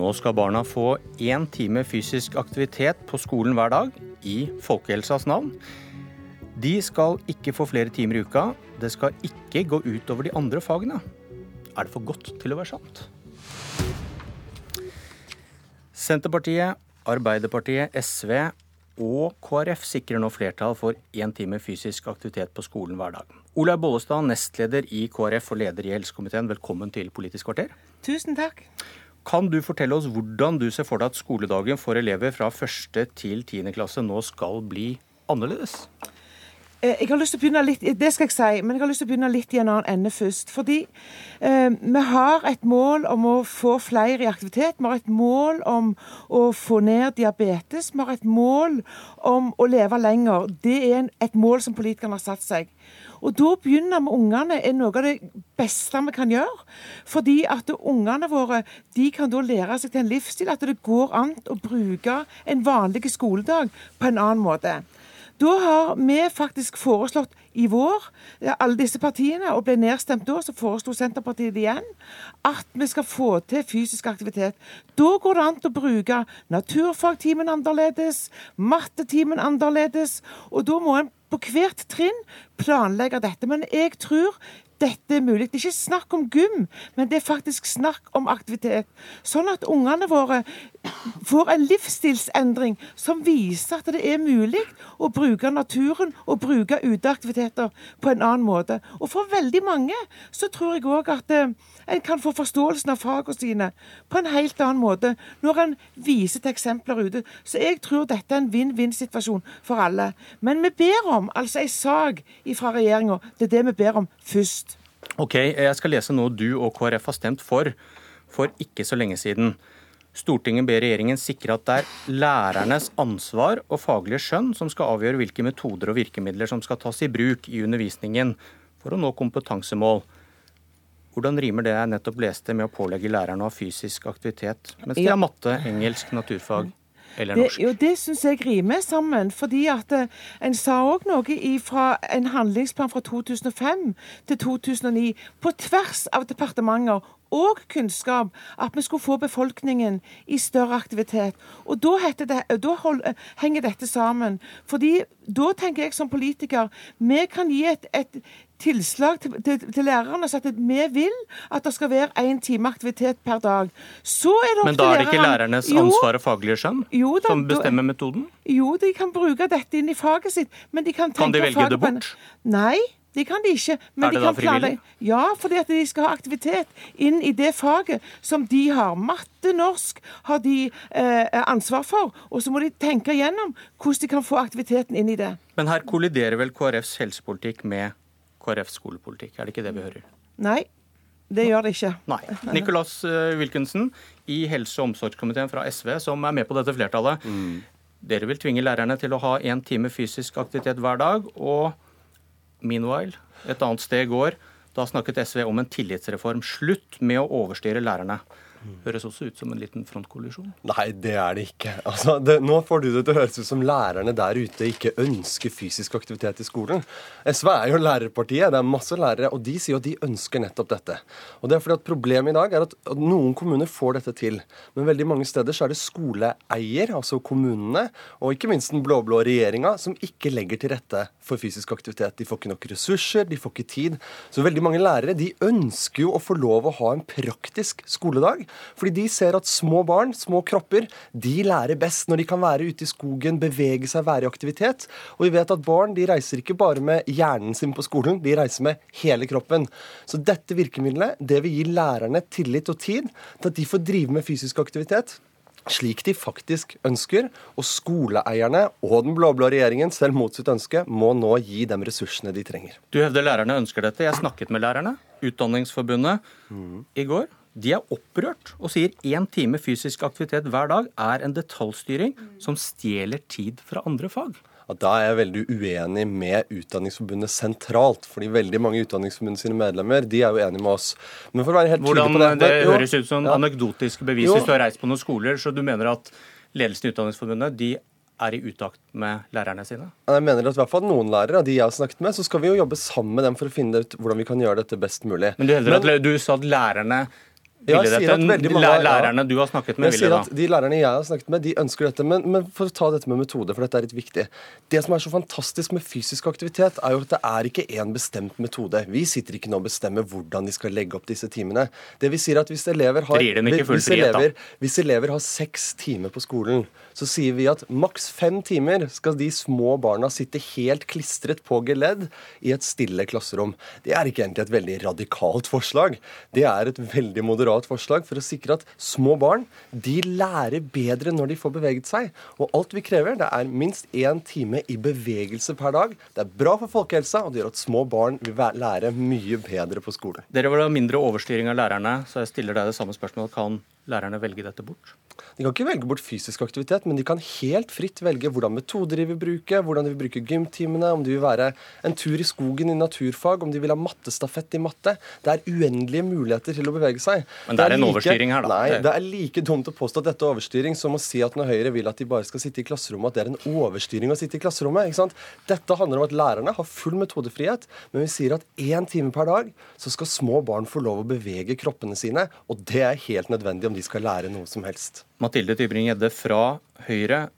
Nå skal barna få én time fysisk aktivitet på skolen hver dag, i folkehelsas navn. De skal ikke få flere timer i uka. Det skal ikke gå ut over de andre fagene. Er det for godt til å være sant? Senterpartiet, Arbeiderpartiet, SV og KrF sikrer nå flertall for én time fysisk aktivitet på skolen hver dag. Olaug Bollestad, nestleder i KrF og leder i helsekomiteen, velkommen til Politisk kvarter. Tusen takk. Kan du fortelle oss hvordan du ser for deg at skoledagen for elever fra første til tiende klasse nå skal bli annerledes? Eh, jeg har lyst til å begynne litt, Det skal jeg si, men jeg har lyst til å begynne litt i en annen ende først. Fordi eh, vi har et mål om å få flere i aktivitet. Vi har et mål om å få ned diabetes. Vi har et mål om å leve lenger. Det er et mål som politikerne har satt seg. Og da begynner med ungene er noe av det beste vi kan gjøre. Fordi at ungene våre de kan da lære seg til en livsstil at det går an å bruke en vanlig skoledag på en annen måte. Da har vi faktisk foreslått i vår, alle disse partiene, og ble nedstemt da, så foreslo Senterpartiet det igjen, at vi skal få til fysisk aktivitet. Da går det an å bruke naturfagtimen annerledes, mattetimen annerledes, og da må en på hvert trinn planlegge dette. Men jeg tror dette er mulig. Det er ikke snakk om gym, men det er faktisk snakk om aktivitet. Sånn at ungene våre får en livsstilsendring som viser at det er mulig å bruke naturen og bruke uteaktiviteter på en annen måte. Og for veldig mange så tror jeg òg at eh, en kan få forståelsen av fagene sine på en helt annen måte når en viser til eksempler ute. Så jeg tror dette er en vinn-vinn-situasjon for alle. Men vi ber om altså en sak fra regjeringa. Det er det vi ber om først. Ok, Jeg skal lese noe du og KrF har stemt for for ikke så lenge siden. Stortinget ber regjeringen sikre at det er lærernes ansvar og faglige skjønn som skal avgjøre hvilke metoder og virkemidler som skal tas i bruk i undervisningen for å nå kompetansemål. Hvordan rimer det jeg nettopp leste med å pålegge lærerne å ha fysisk aktivitet, mens de har matte, engelsk, naturfag eller norsk? Det, jo, det syns jeg rimer sammen. fordi at eh, En sa òg noe fra en handlingsplan fra 2005 til 2009 på tvers av departementer og kunnskap at vi skulle få befolkningen i større aktivitet. Og da, det, da hold, henger dette sammen. Fordi da tenker jeg som politiker vi kan gi et, et tilslag til, til, til, lærerne så at vi vil at det skal være én time aktivitet per dag. Så er det Men da er det ikke lærernes ansvar og faglige skjønn jo, da, som bestemmer metoden? Jo, de kan bruke dette inn i faget sitt. Men de kan, kan de velge det bort? Nei. Det kan de ikke. Men er det de da frivillig? Ja, fordi at de skal ha aktivitet inn i det faget som de har. Matte, norsk har de eh, ansvar for. Og så må de tenke igjennom hvordan de kan få aktiviteten inn i det. Men her kolliderer vel KrFs helsepolitikk med KrFs skolepolitikk, er det ikke det vi hører? Nei, det gjør det ikke. Nei. Nicolas eh, Wilkinson i helse- og omsorgskomiteen fra SV, som er med på dette flertallet. Mm. Dere vil tvinge lærerne til å ha én time fysisk aktivitet hver dag. og Meanwhile, et annet sted i går, da snakket SV om en tillitsreform. Slutt med å overstyre lærerne. Høres også ut som en liten frontkollisjon? Nei, det er det ikke. Altså, det, nå får du det til å høres ut som lærerne der ute ikke ønsker fysisk aktivitet i skolen. SV er jo lærerpartiet, det er masse lærere, og de sier at de ønsker nettopp dette. Og det er fordi at Problemet i dag er at, at noen kommuner får dette til, men veldig mange steder så er det skoleeier, altså kommunene, og ikke minst den blå-blå regjeringa, som ikke legger til rette for fysisk aktivitet. De får ikke nok ressurser, de får ikke tid. Så veldig mange lærere de ønsker jo å få lov å ha en praktisk skoledag. Fordi de ser at små barn, små kropper, de lærer best når de kan være ute i skogen, bevege seg, være i aktivitet. Og vi vet at barn de reiser ikke bare med hjernen sin på skolen, de reiser med hele kroppen. Så dette virkemidlet det vil gi lærerne tillit og tid til at de får drive med fysisk aktivitet slik de faktisk ønsker. Og skoleeierne og den blå-blå regjeringen, selv mot sitt ønske, må nå gi dem ressursene de trenger. Du hevder lærerne ønsker dette. Jeg snakket med lærerne, Utdanningsforbundet, mm. i går. De er opprørt og sier én time fysisk aktivitet hver dag er en detaljstyring som stjeler tid fra andre fag. Ja, da er jeg veldig uenig med Utdanningsforbundet sentralt. fordi veldig mange Utdanningsforbundet sine medlemmer de er jo enige med oss. Men for å være helt Hvordan, på det, det jo, høres ut som ja. anekdotiske bevis hvis du har reist på noen skoler, så du mener at ledelsen i Utdanningsforbundet de er i utakt med lærerne sine? Jeg mener at i hvert fall noen lærere, de jeg har snakket med, så skal vi jo jobbe sammen med dem for å finne ut hvordan vi kan gjøre dette best mulig. Men du Men, at du sa at lærerne ville dette? Lærerne du har snakket med, ville da? De lærerne jeg har snakket med, de ønsker dette. Men, men, for å ta dette med metode, for dette er litt viktig. Det som er så fantastisk med fysisk aktivitet, er jo at det er ikke én bestemt metode. Vi sitter ikke nå og bestemmer hvordan de skal legge opp disse timene. Det vi sier at hvis elever har, hvis elever, hvis elever har seks timer på skolen, så sier vi at maks fem timer skal de små barna sitte helt klistret på geledd i et stille klasserom. Det er ikke egentlig et veldig radikalt forslag. Det er et veldig moderat forslag for å sikre at små barn de lærer bedre når de får beveget seg. Og alt vi krever, det er minst én time i bevegelse per dag. Det er bra for folkehelsa, og det gjør at små barn vil lære mye bedre på skolen. Dere vil ha mindre overstyring av lærerne, så jeg stiller deg det samme spørsmålet. Kan lærerne velge dette bort? De kan ikke velge bort fysisk aktivitet, men de kan helt fritt velge hvordan metoder de vil bruke, hvordan de vil bruke gymtimene, om de vil være en tur i skogen i naturfag, om de vil ha mattestafett i matte. Det er uendelige muligheter til å bevege seg. Men det er, det er en like, overstyring her, da? Nei, det er like dumt å påstå at dette er overstyring som å si at når Høyre vil at de bare skal sitte i klasserommet, at det er en overstyring å sitte i klasserommet. ikke sant? Dette handler om at lærerne har full metodefrihet, men vi sier at én time per dag så skal små barn få lov å bevege kroppene sine, og det er helt nødvendig om de skal lære noe som helst. Mathilde Tybring-Gjedde fra Høyre.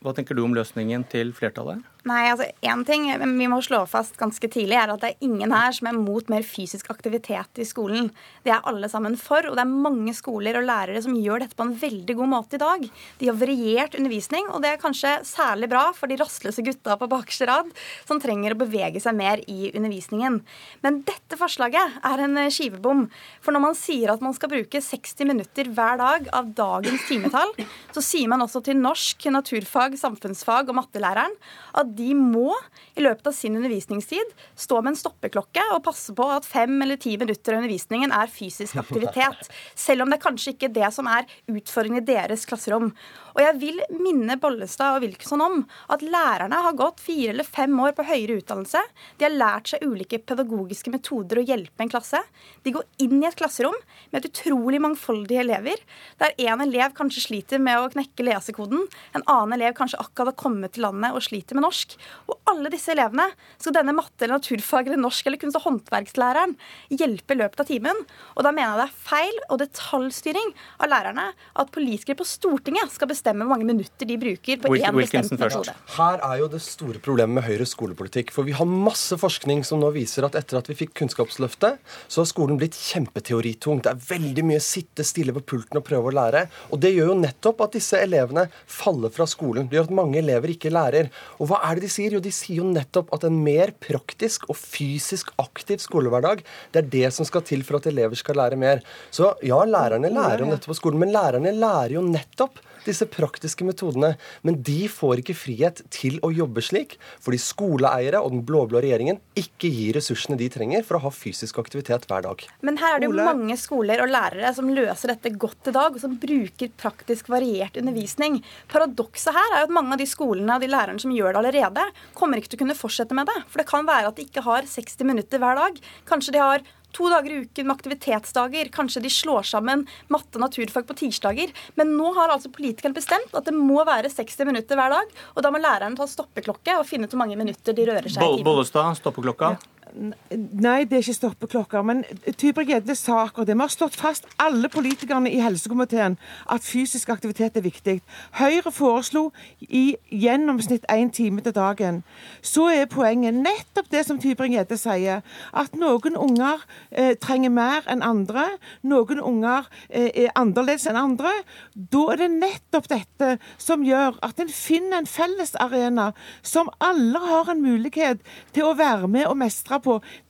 Hva tenker du om løsningen til flertallet? Nei, altså én ting vi må slå fast ganske tidlig, er at det er ingen her som er mot mer fysisk aktivitet i skolen. Det er alle sammen for, og det er mange skoler og lærere som gjør dette på en veldig god måte i dag. De har variert undervisning, og det er kanskje særlig bra for de rastløse gutta på bakerste rad som trenger å bevege seg mer i undervisningen. Men dette forslaget er en skivebom. For når man sier at man skal bruke 60 minutter hver dag av dagens timetall, så sier man også til norsk, naturfag, samfunnsfag og mattelæreren at de må i løpet av sin undervisningstid stå med en stoppeklokke og passe på at fem eller ti minutter av undervisningen er fysisk aktivitet. Selv om det er kanskje ikke det som er utfordringen i deres klasserom. Og jeg vil minne Bollestad og Wilkinson om at lærerne har gått fire eller fem år på høyere utdannelse. De har lært seg ulike pedagogiske metoder å hjelpe en klasse. De går inn i et klasserom med et utrolig mangfoldige elever, der en elev kanskje sliter med å knekke lesekoden, en annen elev kanskje akkurat har kommet til landet og sliter med norsk. Og alle disse elevene skal denne matte- eller naturfag eller norsk eller kunst- og håndverkslæreren hjelpe i løpet av timen. Og da mener jeg det er feil og detaljstyring av lærerne at politikere på Stortinget skal bestemme hvor mange minutter de bruker på én bestemt metode. Her er jo det store problemet med Høyres skolepolitikk. For vi har masse forskning som nå viser at etter at vi fikk Kunnskapsløftet, så har skolen blitt kjempeteoritung. Det er veldig mye sitte stille på pulten og prøve å lære. Og det gjør jo nettopp at disse elevene faller fra skolen. Det gjør at mange elever ikke lærer. Og hva er det de sier? Jo, de sier jo nettopp at en mer praktisk og fysisk aktiv skolehverdag, det er det som skal til for at elever skal lære mer. Så ja, lærerne lærer om dette på skolen, men lærerne lærer jo nettopp disse praktiske metodene. Men de får ikke frihet til å jobbe slik, fordi skoleeiere og den blå-blå regjeringen ikke gir ressursene de trenger for å ha fysisk aktivitet hver dag. Men her er det jo mange skoler og lærere som løser dette godt i dag, og som bruker praktisk variert undervisning. Paradokset her er jo at mange av de skolene og de lærerne som gjør det allerede, kommer ikke til å kunne fortsette med det. For det kan være at de ikke har 60 minutter hver dag. Kanskje de har to dager i uken med aktivitetsdager. Kanskje de slår sammen matte og naturfag på tirsdager. Men nå har altså politikerne bestemt at det må være 60 minutter hver dag. Og da må læreren ta stoppeklokke og finne ut hvor mange minutter de rører seg i timen. Bollestad, stoppeklokka. Ja. Nei, det er ikke stoppeklokker. Men Tybring-Gjeddes sa akkurat det vi har slått fast, alle politikerne i helsekomiteen, at fysisk aktivitet er viktig. Høyre foreslo i gjennomsnitt én time til dagen. Så er poenget nettopp det som Tybring-Gjedde sier, at noen unger eh, trenger mer enn andre. Noen unger eh, er annerledes enn andre. Da er det nettopp dette som gjør at en finner en fellesarena som alle har en mulighet til å være med og mestre på.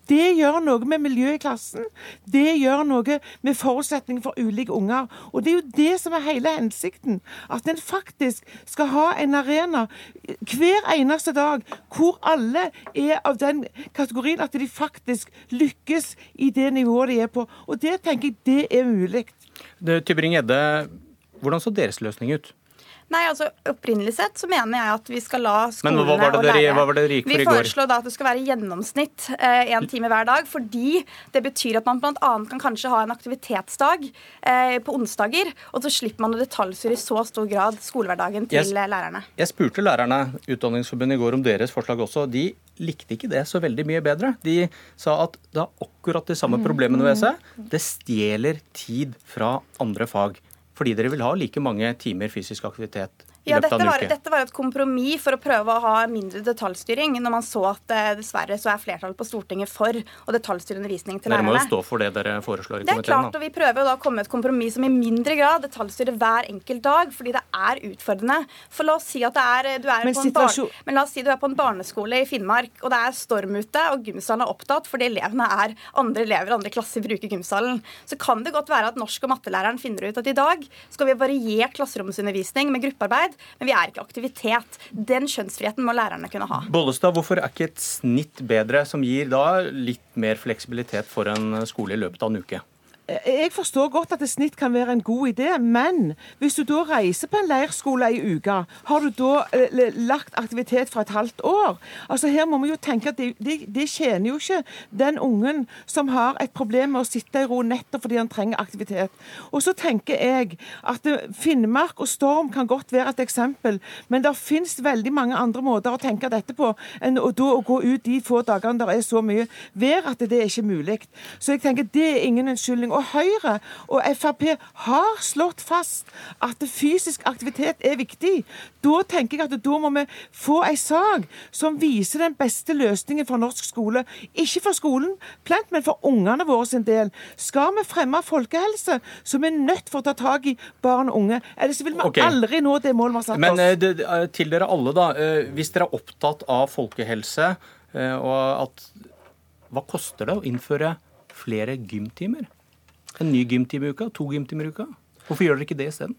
Det gjør noe med miljøet i klassen. Det gjør noe med forutsetninger for ulike unger. Og det er jo det som er hele hensikten. At en faktisk skal ha en arena hver eneste dag hvor alle er av den kategorien at de faktisk lykkes i det nivået de er på. Og det tenker jeg det er mulig. Tybring-Gjedde, hvordan så deres løsning ut? Nei, altså Opprinnelig sett så mener jeg at vi skal la skolene Men hva var det og lærere Vi foreslår da at det skal være gjennomsnitt én time hver dag, fordi det betyr at man bl.a. kan kanskje ha en aktivitetsdag eh, på onsdager, og så slipper man å detaljstyre i så stor grad skolehverdagen til Yes. eh, lærerne. Jeg spurte lærerne Utdanningsforbundet i går om deres forslag også. De likte ikke det så veldig mye bedre. De sa at det har akkurat de samme problemene ved seg. Det stjeler tid fra andre fag. Fordi dere vil ha like mange timer fysisk aktivitet Ja, dette var, dette var et kompromiss for å prøve å ha mindre detaljstyring, når man så at eh, dessverre så er flertallet på Stortinget for å detaljstyre undervisning til Dere må jo stå for det dere foreslår i Det er klart, da. og Vi prøver jo da å komme med et kompromiss som i mindre grad detaljstyrer hver enkelt dag, fordi det er utfordrende. For la oss si at det er, du er, Men på, en bar men la oss si du er på en barneskole i Finnmark, og det er storm ute, og gymsalen er opptatt fordi elevene er andre elever, andre klasser bruker gymsalen. Så kan det godt være at norsk- og mattelæreren finner ut at i dag skal vi ha variert klasseromsundervisning med gruppearbeid, men vi er ikke aktivitet. Den skjønnsfriheten må lærerne kunne ha. Bollestad, hvorfor er ikke et snitt bedre, som gir da litt mer fleksibilitet for en skole i løpet av en uke? Jeg forstår godt at et snitt kan være en god idé, men hvis du da reiser på en leirskole ei uke, har du da eh, lagt aktivitet for et halvt år? Altså Her må vi jo tenke at det, de, de tjener jo ikke den ungen som har et problem med å sitte i ro nettopp fordi han trenger aktivitet. Og så tenker jeg at eh, Finnmark og Storm kan godt være et eksempel, men det finnes veldig mange andre måter å tenke dette på enn å, da å gå ut de få dagene der er så mye vær at det er ikke mulig. Så jeg tenker det er ingen unnskyldning. Og Høyre og Frp har slått fast at fysisk aktivitet er viktig. Da tenker jeg at da må vi få en sak som viser den beste løsningen for norsk skole. Ikke for skolen, plent, men for ungene våre sin del. Skal vi fremme folkehelse, så vi er nødt for å ta tak i barn og unge. Ellers vil vi okay. aldri nå det målet vi har satt Men oss. Men eh, til dere alle, da. eh, Hvis dere er opptatt av folkehelse, eh, og at Hva koster det å innføre flere gymtimer? En ny gymtime i uka? To gymtimer i uka? Hvorfor gjør dere ikke det isteden?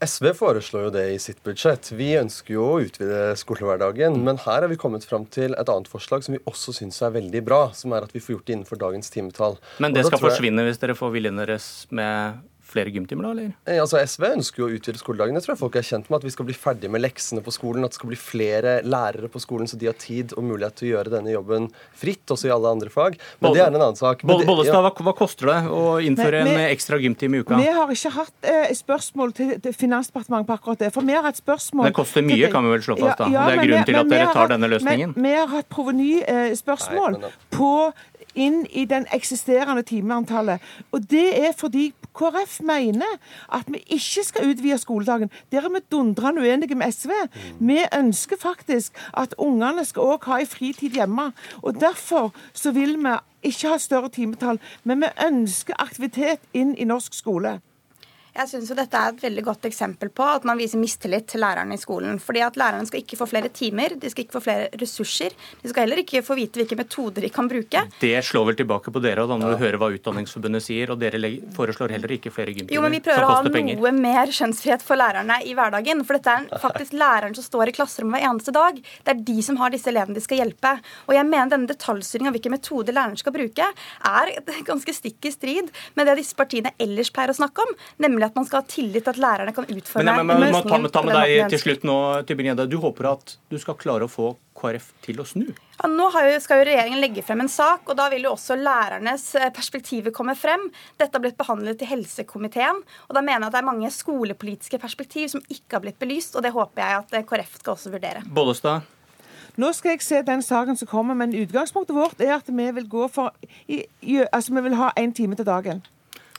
SV foreslår jo det i sitt budsjett. Vi ønsker jo å utvide skolehverdagen. Men her har vi kommet fram til et annet forslag som vi også syns er veldig bra. Som er at vi får gjort det innenfor dagens timetall. Men det skal jeg- forsvinne hvis dere får viljen deres med flere gymtimer, da? eller? Eh, Altså SV ønsker jo å utvide skoledagen. Jeg tror folk er kjent med at vi skal bli ferdig med leksene på skolen. At det skal bli flere lærere på skolen, så de har tid og mulighet til å gjøre denne jobben fritt, også i alle andre fag. Men Bolle- det er en annen sak. Men det- Bollestad, ja. hva, hva koster det å innføre Nei, vi- en ekstra gymtime i uka? Vi har ikke hatt eh, spørsmål til, til Finansdepartementet på akkurat det. For vi har hatt spørsmål Det koster mye, det. kan vi vel slå fast, da. Det er grunnen vi- til at dere tar hatt- denne løsningen. Men vi har hatt provenyspørsmål men på inn i den eksisterende timeantallet. Og det er fordi KrF mener at vi ikke skal utvide skoledagen. Der er vi dundrende uenige med SV. Vi ønsker faktisk at ungene skal òg ha en fritid hjemme. Og derfor så vil vi ikke ha større timetall, men vi ønsker aktivitet inn i norsk skole. Jeg synes jo dette er et veldig godt eksempel på at man viser mistillit til lærerne i skolen. Fordi at Lærerne skal ikke få flere timer, de skal ikke få flere ressurser. De skal heller ikke få vite hvilke metoder de kan bruke. Det slår vel tilbake på dere da, når du hører hva Utdanningsforbundet sier, og dere foreslår heller ikke flere gymtimer Jo, men Vi prøver å ha noe penger. mer skjønnsfrihet for lærerne i hverdagen. For dette er faktisk læreren som står i klasserommet hver eneste dag. Det er de som har disse elevene de skal hjelpe. Og jeg mener denne detaljstyringen av hvilke metoder læreren skal bruke, er ganske stikk i strid med det disse partiene ellers pleier å snakke om, nemlig at man skal ha tillit til at lærerne kan utforme Men, men, men, må ta med, ta med deg til slutt nå, Tybring-Gjedde. Du håper at du skal klare å få KrF til å snu? Ja, nå har jo, skal jo regjeringen legge frem en sak, og da vil jo også lærernes eh, perspektiver komme frem. Dette har blitt behandlet i helsekomiteen, og da mener jeg at det er mange skolepolitiske perspektiv som ikke har blitt belyst, og det håper jeg at eh, KrF skal også vurdere. Bollestad? Nå skal jeg se den saken som kommer, men utgangspunktet vårt er at vi vil gå for i, i, Altså, vi vil ha én time til dagen.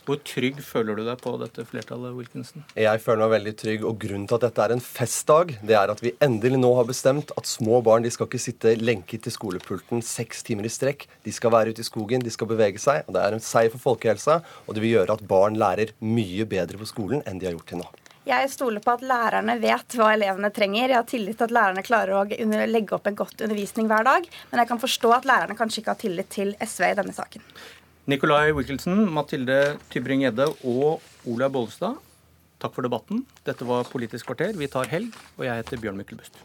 Hvor trygg føler du deg på dette flertallet, Wilkinson? Jeg føler meg veldig trygg, og grunnen til at dette er en festdag, det er at vi endelig nå har bestemt at små barn de skal ikke sitte lenket til skolepulten seks timer i strekk. De skal være ute i skogen, de skal bevege seg. og Det er en seier for folkehelsa, og det vil gjøre at barn lærer mye bedre på skolen enn de har gjort til nå. Jeg stoler på at lærerne vet hva elevene trenger. Jeg har tillit til at lærerne klarer å legge opp en godt undervisning hver dag. Men jeg kan forstå at lærerne kanskje ikke har tillit til SV i denne saken. Nikolai Wilkinson, Mathilde Tybring-Gjedde og Olaug Bollestad, takk for debatten. Dette var Politisk kvarter. Vi tar helg, og jeg heter Bjørn Myklebust.